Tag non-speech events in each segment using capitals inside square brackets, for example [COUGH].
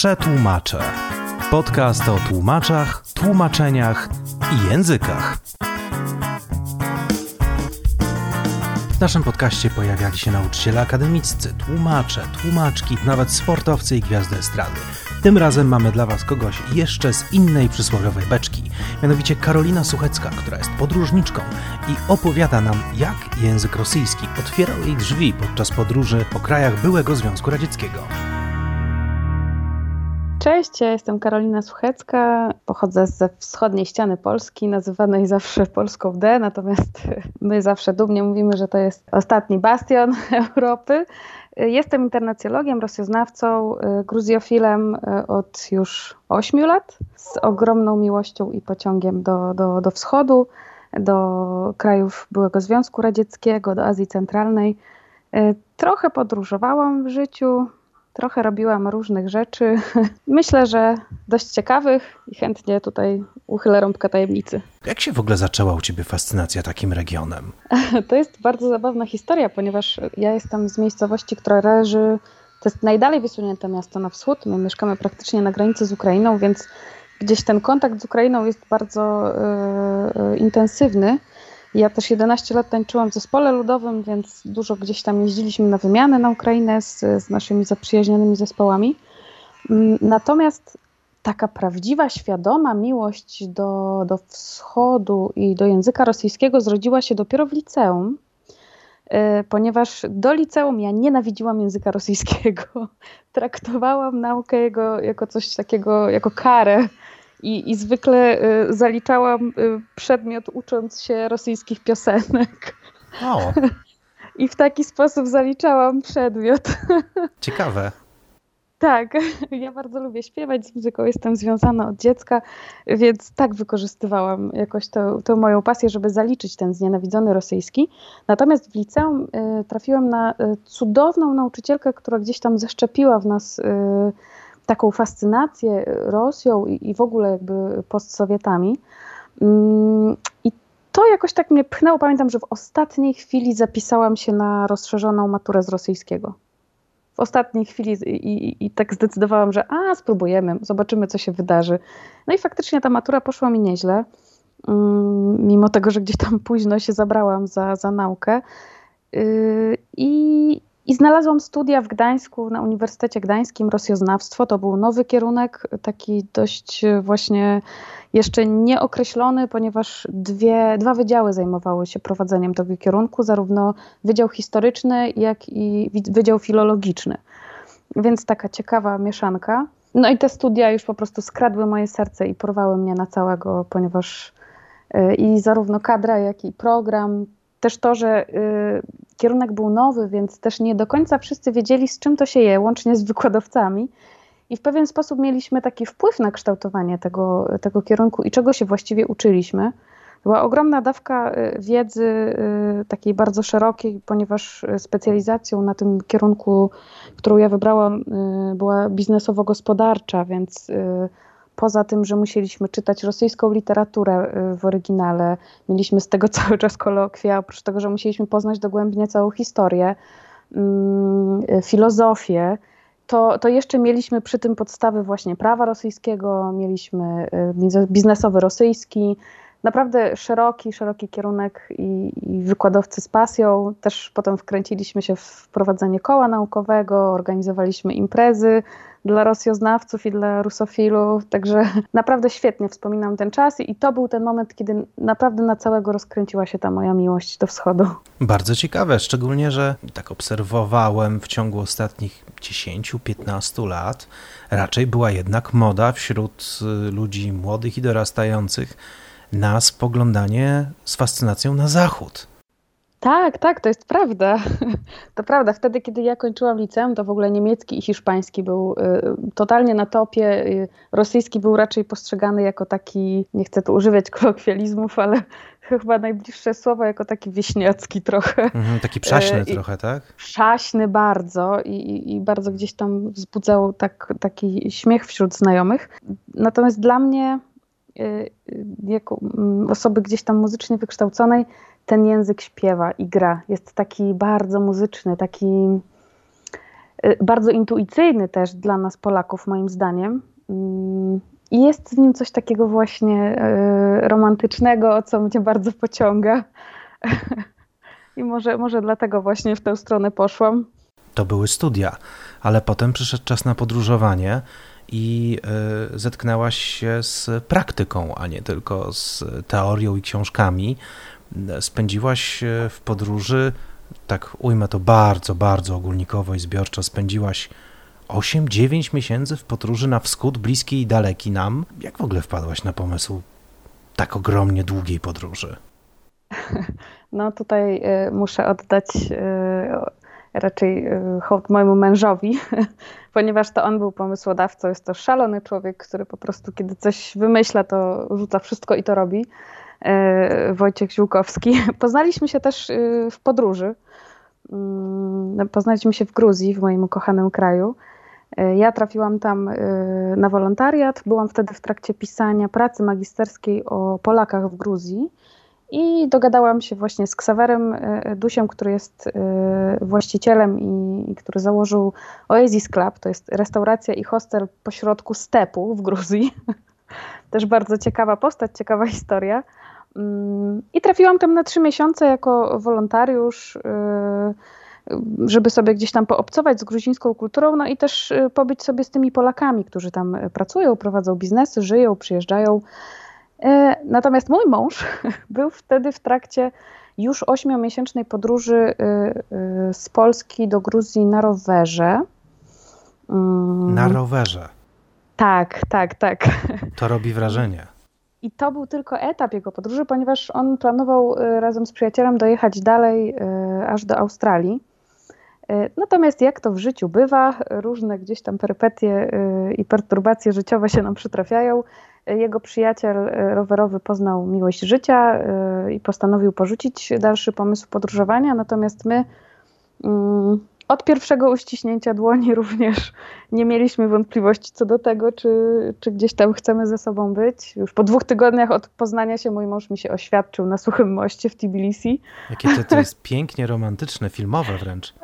Przetłumaczę. Podcast o tłumaczach, tłumaczeniach i językach. W naszym podcaście pojawiali się nauczyciele akademiccy, tłumacze, tłumaczki, nawet sportowcy i gwiazdy estrady. Tym razem mamy dla Was kogoś jeszcze z innej przysłowiowej beczki, mianowicie Karolina Suchecka, która jest podróżniczką i opowiada nam, jak język rosyjski otwierał jej drzwi podczas podróży po krajach byłego Związku Radzieckiego. Cześć, ja jestem Karolina Suchecka, pochodzę ze wschodniej ściany Polski, nazywanej zawsze Polską D, natomiast [LAUGHS] my zawsze dumnie mówimy, że to jest ostatni bastion [LAUGHS] Europy. Jestem internacjologiem, rosjoznawcą, gruzjofilem od już 8 lat, z ogromną miłością i pociągiem do, do, do wschodu, do krajów byłego Związku Radzieckiego, do Azji Centralnej. Trochę podróżowałam w życiu, trochę robiłam różnych rzeczy. [LAUGHS] Myślę, że dość ciekawych i chętnie tutaj uchylę rąbkę tajemnicy. Jak się w ogóle zaczęła u Ciebie fascynacja takim regionem? [LAUGHS] To jest bardzo zabawna historia, ponieważ ja jestem z miejscowości, która leży, to jest najdalej wysunięte miasto na wschód. My mieszkamy praktycznie na granicy z Ukrainą, więc gdzieś ten kontakt z Ukrainą jest bardzo yy, intensywny. Ja też 11 lat tańczyłam w zespole ludowym, więc dużo gdzieś tam jeździliśmy na wymianę na Ukrainę z, z naszymi zaprzyjaźnionymi zespołami. Natomiast taka prawdziwa, świadoma miłość do, do wschodu i do języka rosyjskiego zrodziła się dopiero w liceum, ponieważ do liceum ja nienawidziłam języka rosyjskiego. [LAUGHS] Traktowałam naukę jego jako coś takiego, jako karę i, I zwykle y, zaliczałam y, przedmiot ucząc się rosyjskich piosenek. O. [LAUGHS] I w taki sposób zaliczałam przedmiot. [LAUGHS] Ciekawe. Tak, ja bardzo lubię śpiewać, z muzyką jestem związana od dziecka, więc tak wykorzystywałam jakoś tę, moją pasję, żeby zaliczyć ten znienawidzony rosyjski. Natomiast w liceum y, trafiłam na y, cudowną nauczycielkę, która gdzieś tam zaszczepiła w nas y, taką fascynację Rosją i, i w ogóle jakby postsowietami. Mm, I to jakoś tak mnie pchnęło. Pamiętam, że w ostatniej chwili zapisałam się na rozszerzoną maturę z rosyjskiego. W ostatniej chwili i, i, i, tak zdecydowałam, że a, spróbujemy, zobaczymy, co się wydarzy. No i faktycznie ta matura poszła mi nieźle, mm, mimo tego, że gdzieś tam późno się zabrałam za, za naukę. Yy, I, i znalazłam studia w Gdańsku, na Uniwersytecie Gdańskim, rosjoznawstwo. To był nowy kierunek, taki dość właśnie jeszcze nieokreślony, ponieważ dwie, dwa wydziały zajmowały się prowadzeniem tego kierunku, zarówno Wydział Historyczny, jak i Wydział Filologiczny. Więc taka ciekawa mieszanka. No i te studia już po prostu skradły moje serce i porwały mnie na całego, ponieważ y, i zarówno kadra, jak i program, też to, że y, kierunek był nowy, więc też nie do końca wszyscy wiedzieli, z czym to się je, łącznie z wykładowcami. I w pewien sposób mieliśmy taki wpływ na kształtowanie tego, tego kierunku i czego się właściwie uczyliśmy. Była ogromna dawka y, wiedzy, y, takiej bardzo szerokiej, ponieważ specjalizacją na tym kierunku, którą ja wybrałam, była biznesowo-gospodarcza, więc poza tym, że musieliśmy czytać rosyjską literaturę y, w oryginale, mieliśmy z tego [LAUGHS] cały czas kolokwia, oprócz tego, że musieliśmy poznać dogłębnie całą historię, mm, filozofię, to, to jeszcze mieliśmy przy tym podstawy właśnie prawa rosyjskiego, mieliśmy y, biznesowy rosyjski, naprawdę szeroki, szeroki kierunek i, i, wykładowcy z pasją. Też potem wkręciliśmy się w prowadzenie koła naukowego, organizowaliśmy imprezy dla rosjoznawców i dla rusofilów, także [LAUGHS] naprawdę świetnie wspominam ten czas i to był ten moment, kiedy naprawdę na całego rozkręciła się ta moja miłość do wschodu. Bardzo ciekawe, szczególnie, że tak obserwowałem w ciągu ostatnich 10-15 lat, raczej była jednak moda wśród y, ludzi młodych i dorastających na spoglądanie z fascynacją na zachód. Tak, tak, to jest prawda. [LAUGHS] To prawda. Wtedy, kiedy ja kończyłam liceum, to w ogóle niemiecki i hiszpański był y, totalnie na topie. Y, rosyjski był raczej postrzegany jako taki, nie chcę tu używać [LAUGHS] kolokwializmów, ale [LAUGHS] chyba najbliższe słowo jako taki wieśniacki trochę. Mhm, taki przaśny y, trochę, tak? Przaśny bardzo i, i, i, bardzo gdzieś tam wzbudzał tak, taki śmiech wśród znajomych. Natomiast dla mnie jako mm, osoby gdzieś tam muzycznie wykształconej, ten język śpiewa i gra. Jest taki bardzo muzyczny, taki bardzo intuicyjny też dla nas Polaków, moim zdaniem. Mm, I jest w nim coś takiego właśnie romantycznego, co mnie bardzo pociąga. [LAUGHS] I może, może dlatego właśnie w tę stronę poszłam. To były studia, ale potem przyszedł czas na podróżowanie i y, zetknęłaś się z praktyką, a nie tylko z teorią i książkami. Spędziłaś w podróży, tak ujmę to bardzo, bardzo ogólnikowo i zbiorczo, spędziłaś 8-9 miesięcy w podróży na wschód, bliski i daleki nam. Jak w ogóle wpadłaś na pomysł tak ogromnie długiej podróży? [LAUGHS] No tutaj y, muszę oddać y, raczej hołd mojemu mężowi, [LAUGHS] ponieważ to on był pomysłodawcą. Jest to szalony człowiek, który po prostu kiedy coś wymyśla, to rzuca wszystko i to robi. Wojciech Ziółkowski. [LAUGHS] Poznaliśmy się też w podróży. Mm, poznaliśmy się w Gruzji, w moim ukochanym kraju. Ja trafiłam tam na wolontariat. Byłam wtedy w trakcie pisania pracy magisterskiej o Polakach w Gruzji. I dogadałam się właśnie z Ksawerem e, Dusiem, który jest e, właścicielem i, który założył Oasis Club. To jest restauracja i hostel pośrodku stepu w Gruzji. [LAUGHS] Też bardzo ciekawa postać, ciekawa historia. Mm, I trafiłam tam na trzy miesiące jako wolontariusz, e, żeby sobie gdzieś tam poobcować z gruzińską kulturą, no i też pobyć sobie z tymi Polakami, którzy tam pracują, prowadzą biznesy, żyją, przyjeżdżają. Natomiast mój mąż [LAUGHS] był wtedy w trakcie już ośmiomiesięcznej podróży y, y, z Polski do Gruzji na rowerze. Mm. Na rowerze. Tak, tak, tak. [LAUGHS] To robi wrażenie. I to był tylko etap jego podróży, ponieważ on planował y, razem z przyjacielem dojechać dalej aż do Australii. Natomiast jak to w życiu bywa, różne gdzieś tam perypetie i perturbacje życiowe się nam przytrafiają jego przyjaciel rowerowy poznał miłość życia i postanowił porzucić dalszy pomysł podróżowania, natomiast my mm, od pierwszego uściśnięcia dłoni [LAUGHS] również nie mieliśmy wątpliwości co do tego, czy, czy gdzieś tam chcemy ze sobą być. Już po dwóch tygodniach od poznania się mój mąż mi się oświadczył na suchym moście w Tbilisi. Jakie to, to jest [LAUGHS] pięknie romantyczne, filmowe wręcz.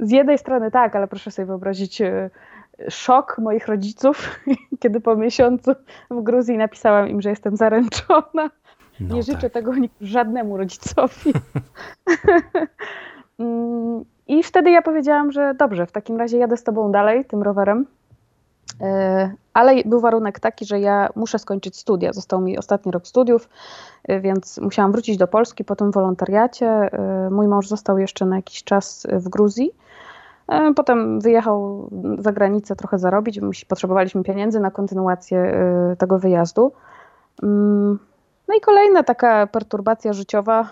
Z jednej strony tak, ale proszę sobie wyobrazić e, szok moich rodziców, [LAUGHS] kiedy po miesiącu w Gruzji napisałam im, że jestem zaręczona. No nie życzę tak. tego żadnemu rodzicowi. I wtedy ja powiedziałam, że dobrze, w takim razie jadę z tobą dalej tym rowerem. E, ale był warunek taki, że ja muszę skończyć studia. Został mi ostatni rok studiów, e, więc musiałam wrócić do Polski po tym wolontariacie. E, mój mąż został jeszcze na jakiś czas w Gruzji. Potem wyjechał za granicę trochę zarobić, potrzebowaliśmy pieniędzy na kontynuację tego wyjazdu. Mm, no i kolejna taka perturbacja życiowa,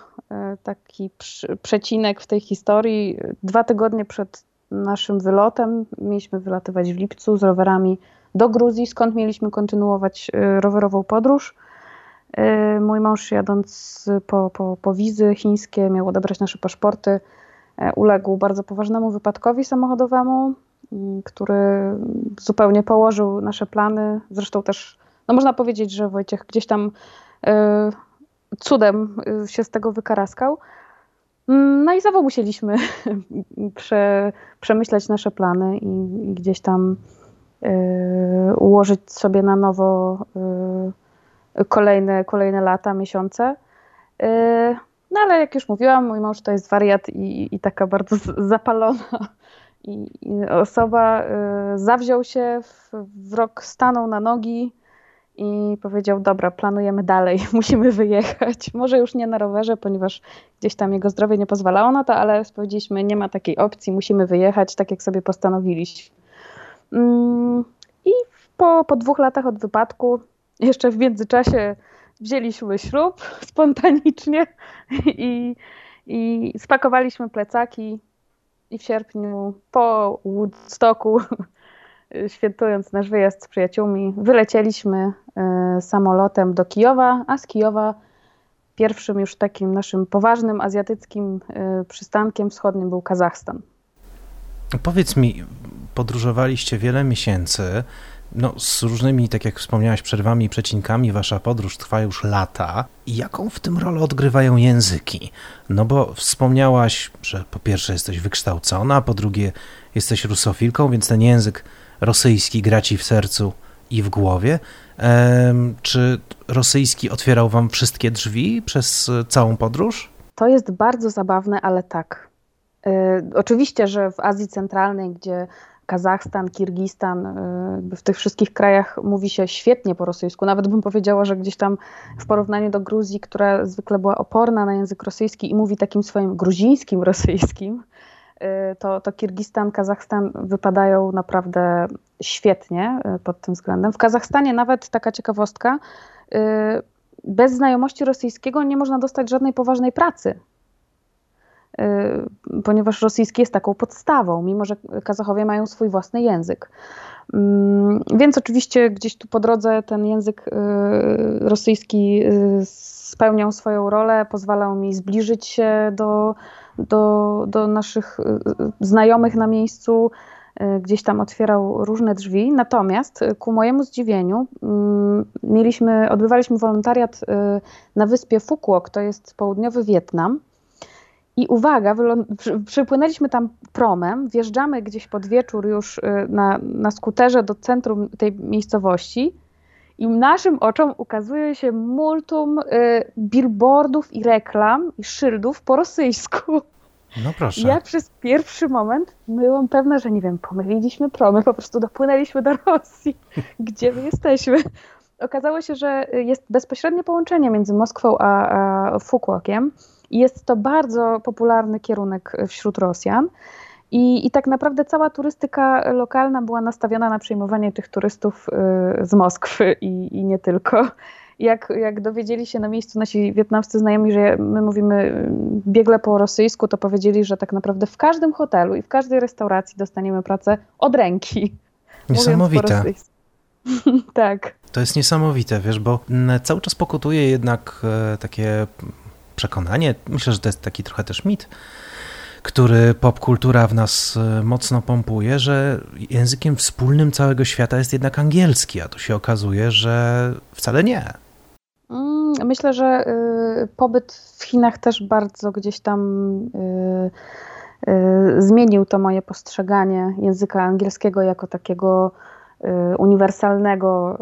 taki przecinek w tej historii. Dwa tygodnie przed naszym wylotem, mieliśmy wylatywać w lipcu z rowerami do Gruzji, skąd mieliśmy kontynuować rowerową podróż. Mój mąż jadąc po, po, po wizy chińskie miał odebrać nasze paszporty E, uległ bardzo poważnemu wypadkowi samochodowemu, mm, który zupełnie położył nasze plany. Zresztą też, no można powiedzieć, że Wojciech gdzieś tam e, cudem e, się z tego wykaraskał. Mm, no i znowu musieliśmy [LAUGHS] prze, przemyśleć nasze plany i, i gdzieś tam ułożyć sobie na nowo kolejne, kolejne lata, miesiące. No ale jak już mówiłam, mój mąż to jest wariat i, i taka bardzo zapalona i osoba. Y, zawziął się, w, w rok stanął na nogi i powiedział: Dobra, planujemy dalej, [LAUGHS] musimy wyjechać. Może już nie na rowerze, ponieważ gdzieś tam jego zdrowie nie pozwalało na to, ale powiedzieliśmy: Nie ma takiej opcji, musimy wyjechać, tak jak sobie postanowiliśmy. Mm, I po, po dwóch latach od wypadku, jeszcze w międzyczasie wzięliśmy ślub [LAUGHS] spontanicznie i, i spakowaliśmy plecaki i w sierpniu po Woodstocku, świętując nasz wyjazd z przyjaciółmi, wylecieliśmy e, samolotem do Kijowa, a z Kijowa pierwszym już takim naszym poważnym azjatyckim e, przystankiem wschodnim był Kazachstan. Powiedz mi, podróżowaliście wiele miesięcy, No, z różnymi, tak jak wspomniałaś, przerwami i przecinkami, wasza podróż trwa już lata. I jaką w tym rolę odgrywają języki? No bo wspomniałaś, że po pierwsze jesteś wykształcona, po drugie jesteś rusofilką, więc ten język rosyjski gra ci w sercu i w głowie. Czy rosyjski otwierał wam wszystkie drzwi przez całą podróż? To jest bardzo zabawne, ale tak. Yy, oczywiście, że w Azji Centralnej, gdzie Kazachstan, Kirgistan, y, w tych wszystkich krajach mówi się świetnie po rosyjsku. Nawet bym powiedziała, że gdzieś tam w porównaniu do Gruzji, która zwykle była oporna na język rosyjski i mówi takim swoim gruzińskim rosyjskim, to, to Kirgistan, Kazachstan wypadają naprawdę świetnie y, pod tym względem. W Kazachstanie nawet taka ciekawostka, bez znajomości rosyjskiego nie można dostać żadnej poważnej pracy Y, ponieważ rosyjski jest taką podstawą, mimo że Kazachowie mają swój własny język. Mm, więc oczywiście gdzieś tu po drodze ten język y, rosyjski y, spełniał swoją rolę, pozwalał mi zbliżyć się do, do, do naszych znajomych na miejscu, gdzieś tam otwierał różne drzwi. Natomiast ku mojemu zdziwieniu mm, mieliśmy, odbywaliśmy wolontariat na wyspie Fukuok, to jest południowy Wietnam. I uwaga, przypłynęliśmy tam promem, wjeżdżamy gdzieś pod wieczór już y, na, na skuterze do centrum tej miejscowości i naszym oczom ukazuje się multum y, billboardów i reklam i szyldów po rosyjsku. No proszę. Ja przez pierwszy moment byłam pewna, że nie wiem, pomyliliśmy promy, po prostu dopłynęliśmy do Rosji. [LAUGHS] Gdzie my jesteśmy? Okazało się, że jest bezpośrednie połączenie między Moskwą a, a Fukuokiem i jest to bardzo popularny kierunek wśród Rosjan. I, I tak naprawdę cała turystyka lokalna była nastawiona na przyjmowanie tych turystów y, z Moskwy i, i nie tylko. Jak, jak dowiedzieli się na miejscu nasi wietnamscy znajomi, że my mówimy y, biegle po rosyjsku, to powiedzieli, że tak naprawdę w każdym hotelu i w każdej restauracji dostaniemy pracę od ręki. Niesamowite. [LAUGHS] tak. To jest niesamowite, wiesz, bo cały czas pokutuje jednak e, takie przekonanie, myślę, że to jest taki trochę też mit, który popkultura w nas e, mocno pompuje, że językiem wspólnym całego świata jest jednak angielski, a tu się okazuje, że wcale nie. Mm, myślę, że y, pobyt w Chinach też bardzo gdzieś tam y, y, zmienił to moje postrzeganie języka angielskiego jako takiego uniwersalnego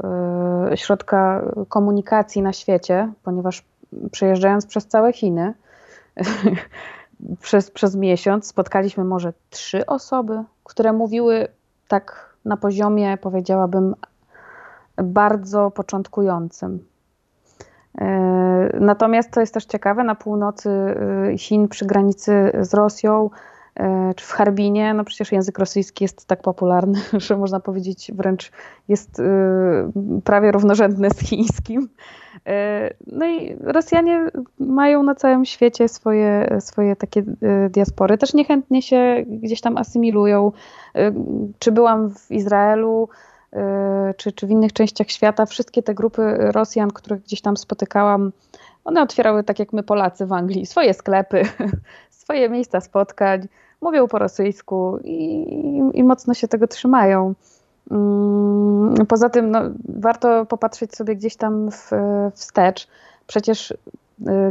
środka komunikacji na świecie, ponieważ przejeżdżając przez całe Chiny [LAUGHS] przez, przez miesiąc, spotkaliśmy może trzy osoby, które mówiły tak na poziomie, powiedziałabym, bardzo początkującym. E, natomiast to jest też ciekawe, na północy e, Chin, przy granicy z Rosją, czy w Harbinie, no przecież język rosyjski jest tak popularny, [LAUGHS] że można powiedzieć wręcz jest prawie równorzędny z chińskim. E, no i Rosjanie mają na całym świecie swoje, swoje takie e, diaspory. Też niechętnie się gdzieś tam asymilują. E, czy byłam w Izraelu, czy, czy w innych częściach świata, wszystkie te grupy Rosjan, których gdzieś tam spotykałam, one otwierały tak jak my Polacy w Anglii, swoje sklepy, [LAUGHS] swoje miejsca spotkań, mówią po rosyjsku i, i, mocno się tego trzymają. Mm, poza tym no, warto popatrzeć sobie gdzieś tam w, wstecz. Przecież y,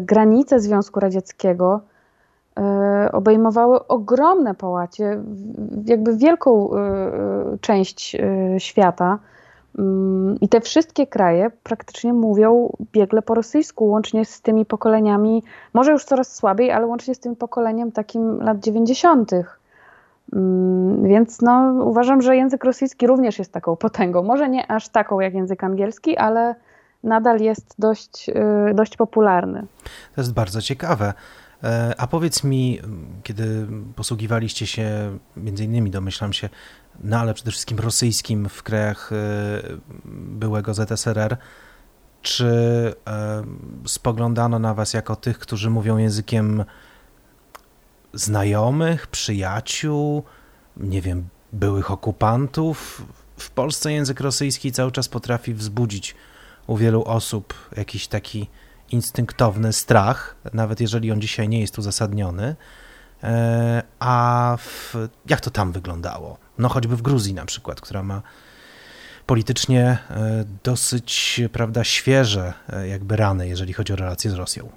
granice Związku Radzieckiego y, obejmowały ogromne połacie, jakby wielką y, część świata. Mm, I te wszystkie kraje praktycznie mówią biegle po rosyjsku, łącznie z tymi pokoleniami, może już coraz słabiej, ale łącznie z tym pokoleniem takim lat 90. Mm, więc no, uważam, że język rosyjski również jest taką potęgą. Może nie aż taką jak język angielski, ale nadal jest dość, y, dość popularny. To jest bardzo ciekawe. E, a powiedz mi, kiedy posługiwaliście się, między innymi domyślam się, no ale przede wszystkim rosyjskim w krajach e, byłego ZSRR, czy e, spoglądano na was jako tych, którzy mówią językiem znajomych, przyjaciół, nie wiem, byłych okupantów. W Polsce język rosyjski cały czas potrafi wzbudzić u wielu osób jakiś taki instynktowny strach, nawet jeżeli on dzisiaj nie jest uzasadniony. E, a w, jak to tam wyglądało? No choćby w Gruzji na przykład, która ma politycznie dosyć, prawda, świeże jakby rany, jeżeli chodzi o relacje z Rosją.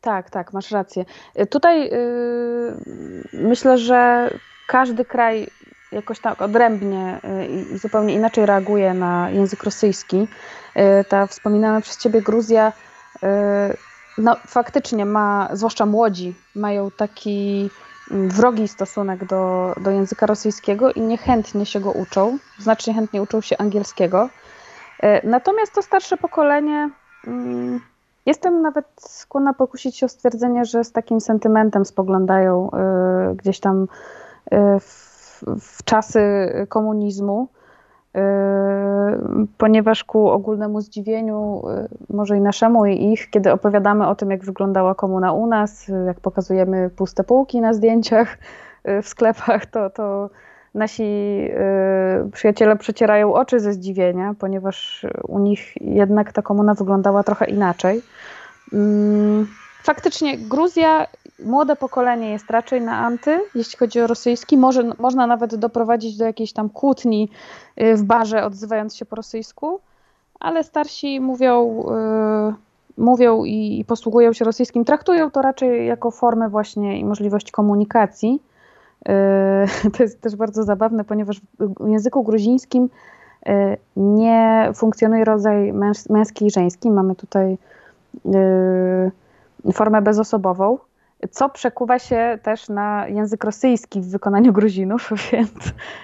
Tak, tak, masz rację. Tutaj yy, myślę, że każdy kraj jakoś tak odrębnie i zupełnie inaczej reaguje na język rosyjski. Ta wspominana przez ciebie Gruzja, no faktycznie ma, zwłaszcza młodzi, mają taki mm, wrogi stosunek do, do języka rosyjskiego i niechętnie się go uczą, znacznie chętnie uczą się angielskiego. Natomiast to starsze pokolenie, mm, jestem nawet skłonna pokusić się o stwierdzenie, że z takim sentymentem spoglądają gdzieś tam w w czasy komunizmu, ponieważ ku ogólnemu zdziwieniu, y, może i naszemu, i ich, kiedy opowiadamy o tym, jak wyglądała komuna u nas, jak pokazujemy puste półki na zdjęciach w sklepach, to, to nasi przyjaciele przecierają oczy ze zdziwienia, ponieważ u nich jednak ta komuna wyglądała trochę inaczej. Mm, faktycznie Gruzja młode pokolenie jest raczej na anty, jeśli chodzi o rosyjski. Może, można nawet doprowadzić do jakiejś tam kłótni y, w barze, odzywając się po rosyjsku, ale starsi mówią, yy, mówią i, i, posługują się rosyjskim, traktują to raczej jako formę właśnie i możliwość komunikacji. Yy, [LAUGHS] to jest też bardzo zabawne, ponieważ w języku gruzińskim yy, nie funkcjonuje rodzaj męski i żeński. Mamy tutaj y, formę bezosobową co przekuwa się też na język rosyjski w wykonaniu Gruzinów, [LAUGHS] więc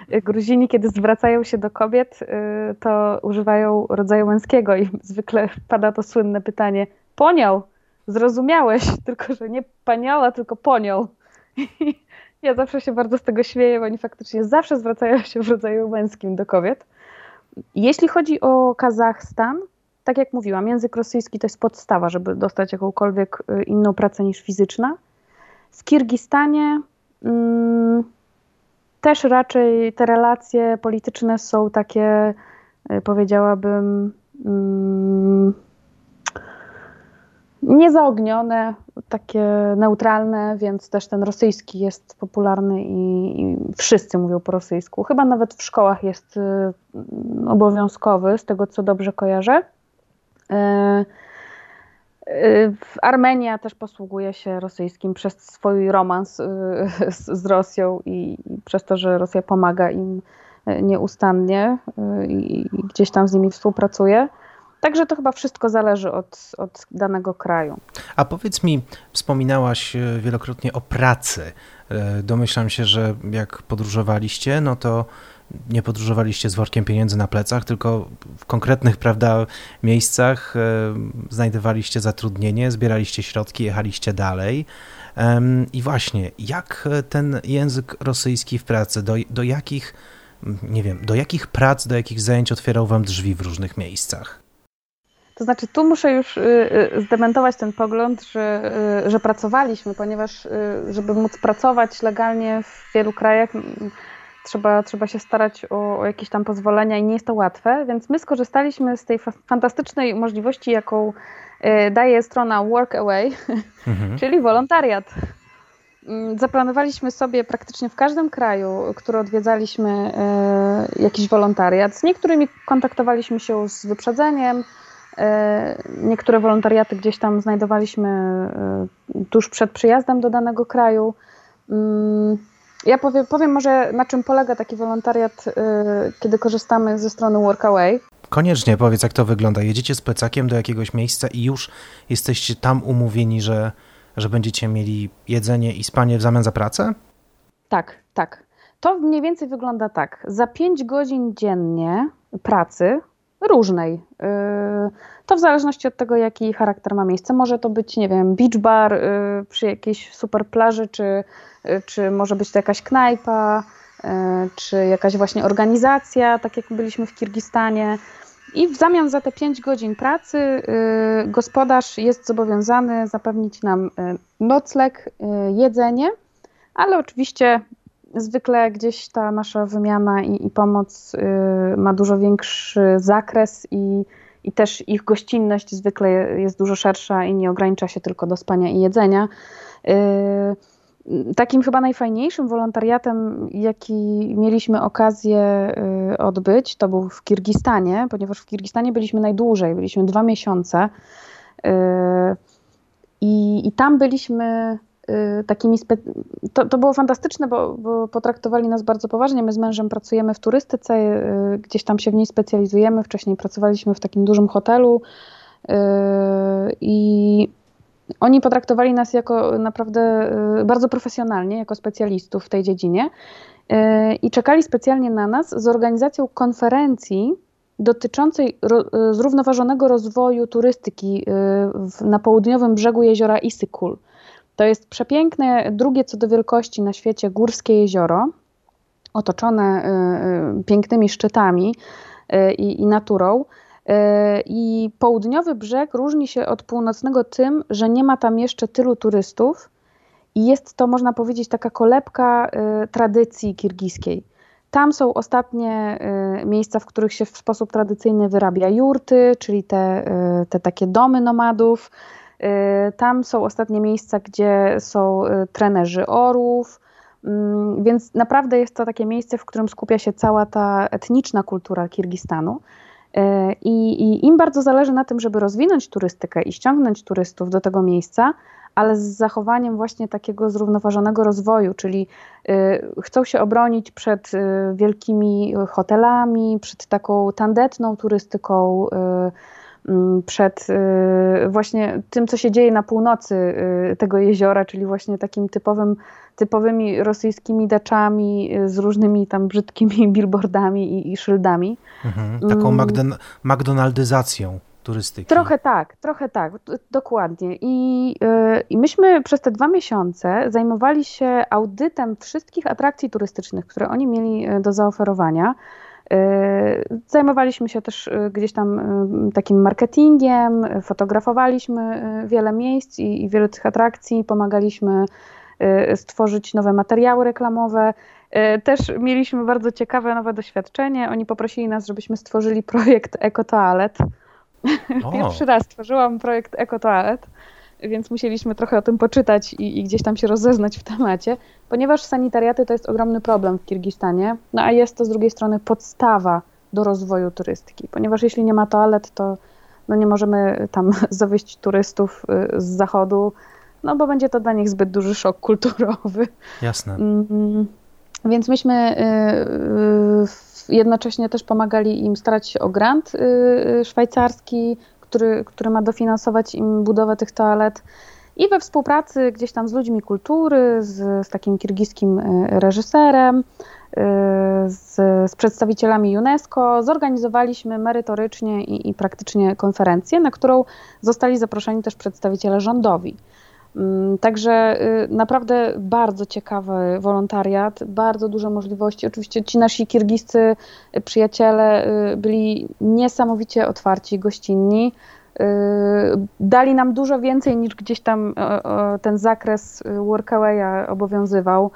Gruzini, kiedy zwracają się do kobiet, y, to używają rodzaju męskiego i zwykle pada to słynne pytanie: Poniał, zrozumiałeś, [LAUGHS] tylko że nie paniała, tylko poniał. [LAUGHS] ja zawsze się bardzo z tego śmieję, bo oni faktycznie zawsze zwracają się w rodzaju męskim do kobiet. Jeśli chodzi o Kazachstan, tak jak mówiłam, język rosyjski to jest podstawa, żeby dostać jakąkolwiek y, inną pracę niż fizyczna. W Kirgistanie mm, też raczej te relacje polityczne są takie, y, powiedziałabym, mm, niezaognione, takie neutralne, więc też ten rosyjski jest popularny i, i, wszyscy mówią po rosyjsku. Chyba nawet w szkołach jest y, obowiązkowy, z tego co dobrze kojarzę. E, Armenia też posługuje się rosyjskim przez swój romans e, z, Rosją i, przez to, że Rosja pomaga im nieustannie i gdzieś tam z nimi współpracuje. Także to chyba wszystko zależy od, od danego kraju. A powiedz mi, wspominałaś wielokrotnie o pracy. Domyślam się, że jak podróżowaliście, no to nie podróżowaliście z workiem pieniędzy na plecach, tylko w konkretnych prawda, miejscach e, znajdowaliście zatrudnienie, zbieraliście środki, jechaliście dalej. I właśnie, jak ten język rosyjski w pracy, do, do jakich, nie wiem, do jakich prac, do jakich zajęć otwierał wam drzwi w różnych miejscach? To znaczy, tu muszę już y, y, zdementować ten pogląd, że, y, że pracowaliśmy, ponieważ żeby móc pracować legalnie w wielu krajach, trzeba, trzeba się starać o, o, jakieś tam pozwolenia i nie jest to łatwe, więc my skorzystaliśmy z tej fantastycznej możliwości, jaką e, daje strona Workaway, [LAUGHS] mhm. czyli wolontariat. Mm, zaplanowaliśmy sobie praktycznie w każdym kraju, który odwiedzaliśmy, e, jakiś wolontariat. Z niektórymi kontaktowaliśmy się z wyprzedzeniem, e, niektóre wolontariaty gdzieś tam znajdowaliśmy tuż przed przyjazdem do danego kraju. Ja powiem, powiem może, na czym polega taki wolontariat, yy, kiedy korzystamy ze strony Workaway. Koniecznie powiedz, jak to wygląda. Jedziecie z plecakiem do jakiegoś miejsca i już jesteście tam umówieni, że, że będziecie mieli jedzenie i spanie w zamian za pracę? Tak, tak. To mniej więcej wygląda tak. Za 5 godzin dziennie pracy różnej. Y, to w zależności od tego, jaki charakter ma miejsce. Może to być, nie wiem, beach bar y, przy jakiejś super plaży, czy, y, czy może być to jakaś knajpa, czy jakaś właśnie organizacja, tak jak byliśmy w Kirgistanie. I w zamian za te 5 godzin pracy gospodarz jest zobowiązany zapewnić nam nocleg, jedzenie, ale oczywiście zwykle gdzieś ta nasza wymiana i, i pomoc y, ma dużo większy zakres i, i też ich gościnność zwykle jest dużo szersza i nie ogranicza się tylko do spania i jedzenia. Y, takim chyba najfajniejszym wolontariatem, jaki mieliśmy okazję y, odbyć, to był w Kirgistanie, ponieważ w Kirgistanie byliśmy najdłużej, byliśmy dwa miesiące. Y, I, i tam byliśmy takimi. Spe... To, to było fantastyczne, bo, bo, potraktowali nas bardzo poważnie. My z mężem pracujemy w turystyce, gdzieś tam się w niej specjalizujemy. Wcześniej pracowaliśmy w takim dużym hotelu. I oni potraktowali nas jako naprawdę y, bardzo profesjonalnie, jako specjalistów w tej dziedzinie y, i czekali specjalnie na nas z organizacją konferencji dotyczącej y, zrównoważonego rozwoju turystyki na południowym brzegu jeziora Isykul. To jest przepiękne, drugie co do wielkości na świecie górskie jezioro, otoczone pięknymi szczytami i, i naturą. I południowy brzeg różni się od północnego tym, że nie ma tam jeszcze tylu turystów i jest to, można powiedzieć, taka kolebka tradycji kirgiskiej. Tam są ostatnie miejsca, w których się w sposób tradycyjny wyrabia jurty, czyli te, te takie domy nomadów. Tam są ostatnie miejsca, gdzie są trenerzy orów, mm, więc naprawdę jest to takie miejsce, w którym skupia się cała ta etniczna kultura Kirgistanu. E, I, I, im bardzo zależy na tym, żeby rozwinąć turystykę i ściągnąć turystów do tego miejsca, ale z zachowaniem właśnie takiego zrównoważonego rozwoju, czyli y, chcą się obronić przed y, wielkimi hotelami, przed taką tandetną turystyką, y, przed właśnie tym, co się dzieje na północy tego jeziora, czyli właśnie takim typowym typowymi rosyjskimi daczami y, z różnymi tam brzydkimi [LAUGHS] billboardami i, i szyldami. Mhm, taką mm. McDonaldyzacją turystyki. Trochę tak, trochę tak, dokładnie. I, yy, I myśmy przez te dwa miesiące zajmowali się audytem wszystkich atrakcji turystycznych, które oni mieli y, do zaoferowania. Y, zajmowaliśmy się też gdzieś tam takim marketingiem, fotografowaliśmy wiele miejsc i, i wiele tych atrakcji, pomagaliśmy Y, stworzyć nowe materiały reklamowe. Y, też mieliśmy bardzo ciekawe nowe doświadczenie. Oni poprosili nas, żebyśmy stworzyli projekt EcoToalet. [LAUGHS] Pierwszy raz stworzyłam projekt EcoToalet, więc musieliśmy trochę o tym poczytać i, i, gdzieś tam się rozeznać w temacie, ponieważ sanitariaty to jest ogromny problem w Kirgistanie, no a jest to z drugiej strony podstawa do rozwoju turystyki, ponieważ jeśli nie ma toalet, to no nie możemy tam [LAUGHS] zawieźć turystów y, z zachodu, no bo będzie to dla nich zbyt duży szok kulturowy. Jasne. Mm, więc myśmy y, y, jednocześnie też pomagali im starać się o grant szwajcarski, który, który ma dofinansować im budowę tych toalet. I we współpracy gdzieś tam z ludźmi kultury, z, z takim kirgiskim reżyserem, z, z, przedstawicielami UNESCO zorganizowaliśmy merytorycznie i, i praktycznie konferencję, na którą zostali zaproszeni też przedstawiciele rządowi. Mm, także y, naprawdę bardzo ciekawy wolontariat, bardzo duże możliwości. Oczywiście ci nasi kirgiscy przyjaciele y, byli niesamowicie otwarci, gościnni. Y, dali nam dużo więcej niż gdzieś tam ten zakres workawaya obowiązywał.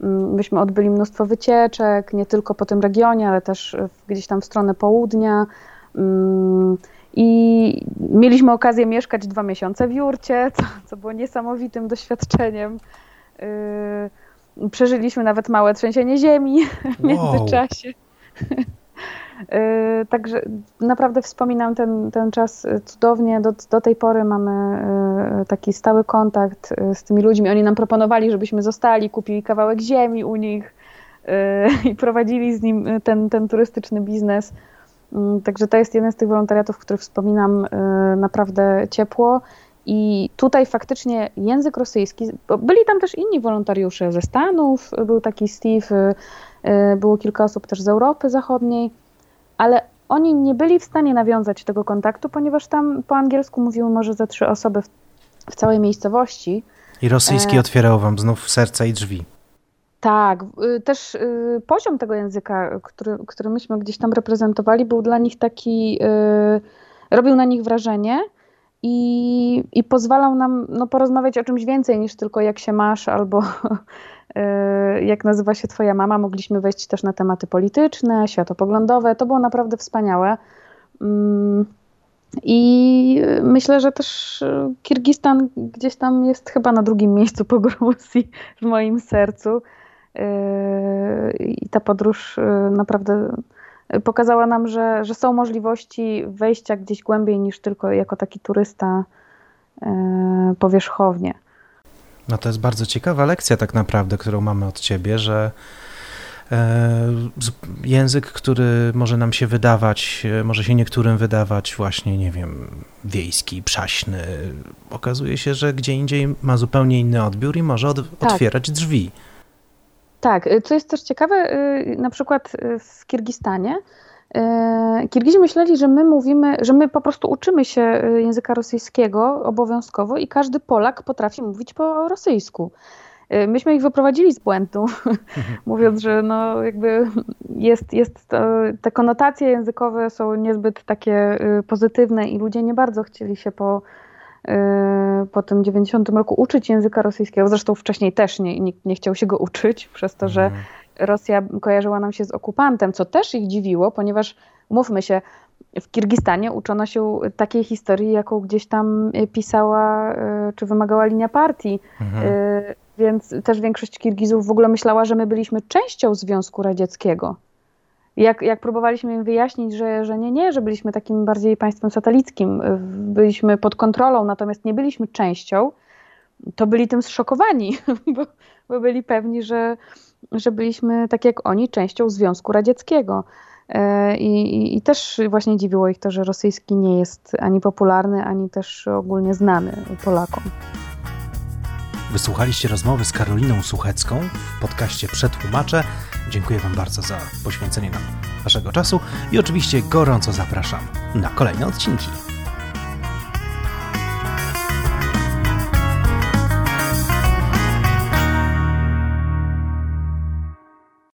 Mm, myśmy odbyli mnóstwo wycieczek, nie tylko po tym regionie, ale też gdzieś tam w stronę południa. I mieliśmy okazję mieszkać dwa miesiące w Jurcie, [LAUGHS] co, co było niesamowitym doświadczeniem. Yy, przeżyliśmy nawet małe trzęsienie ziemi [LAUGHS] w międzyczasie. Yy, także naprawdę wspominam ten, ten czas cudownie. Do, do tej pory mamy yy, taki stały kontakt yy, z tymi ludźmi. Oni nam proponowali, żebyśmy zostali, kupili kawałek ziemi u nich yy, [LAUGHS] i prowadzili z nim ten, ten turystyczny biznes. Mm, także to jest jeden z tych wolontariatów, który wspominam y, naprawdę ciepło. I tutaj faktycznie język rosyjski, byli tam też inni wolontariusze ze Stanów, był taki Steve, y, y, było kilka osób też z Europy Zachodniej, ale oni nie byli w stanie nawiązać tego kontaktu, ponieważ tam po angielsku mówiły może ze trzy osoby w, w całej miejscowości. I rosyjski e... otwierał wam znów serca i drzwi. Tak, y, też y, poziom tego języka, który, który myśmy gdzieś tam reprezentowali, był dla nich taki, y, robił na nich wrażenie i, i pozwalał nam no, porozmawiać o czymś więcej niż tylko jak się masz albo [LAUGHS] jak nazywa się twoja mama. Mogliśmy wejść też na tematy polityczne, światopoglądowe. To było naprawdę wspaniałe. Mm, I myślę, że też Kirgistan gdzieś tam jest chyba na drugim miejscu po Gruzji w moim sercu. I ta podróż naprawdę pokazała nam, że, że są możliwości wejścia gdzieś głębiej niż tylko jako taki turysta powierzchownie. No to jest bardzo ciekawa lekcja tak naprawdę, którą mamy od ciebie, że język, który może nam się wydawać, może się niektórym wydawać właśnie, nie wiem, wiejski, przaśny, okazuje się, że gdzie indziej ma zupełnie inny odbiór i może od, tak. otwierać drzwi. Tak, co jest też ciekawe, y, na przykład w Kirgistanie Kirgizi myśleli, że my mówimy, że my po prostu uczymy się języka rosyjskiego obowiązkowo i każdy Polak potrafi mówić po rosyjsku. Myśmy ich wyprowadzili z błędu, [LAUGHS] mówiąc, że no jakby jest, jest to, te konotacje językowe są niezbyt takie pozytywne i ludzie nie bardzo chcieli się po, po tym 90 roku uczyć języka rosyjskiego. Zresztą wcześniej też nie, nikt nie chciał się go uczyć, przez to, że mhm. Rosja kojarzyła nam się z okupantem, co też ich dziwiło, ponieważ umówmy się, w Kirgistanie uczono się takiej historii, jaką gdzieś tam pisała e, czy wymagała linia partii. Mhm. E, więc też większość Kirgizów w ogóle myślała, że my byliśmy częścią Związku Radzieckiego. Jak, jak próbowaliśmy im wyjaśnić, że, że nie, nie, że byliśmy takim bardziej państwem satelickim, e, byliśmy pod kontrolą, natomiast nie byliśmy częścią, to byli tym zszokowani, [LAUGHS] bo, bo byli pewni, że, że byliśmy, tak jak oni, częścią Związku Radzieckiego. E, I, i, I, też właśnie dziwiło ich to, że rosyjski nie jest ani popularny, ani też ogólnie znany Polakom. Wysłuchaliście rozmowy z Karoliną Suchecką w podcaście Przetłumaczę. Dziękuję Wam bardzo za poświęcenie nam Waszego czasu i oczywiście gorąco zapraszam na kolejne odcinki.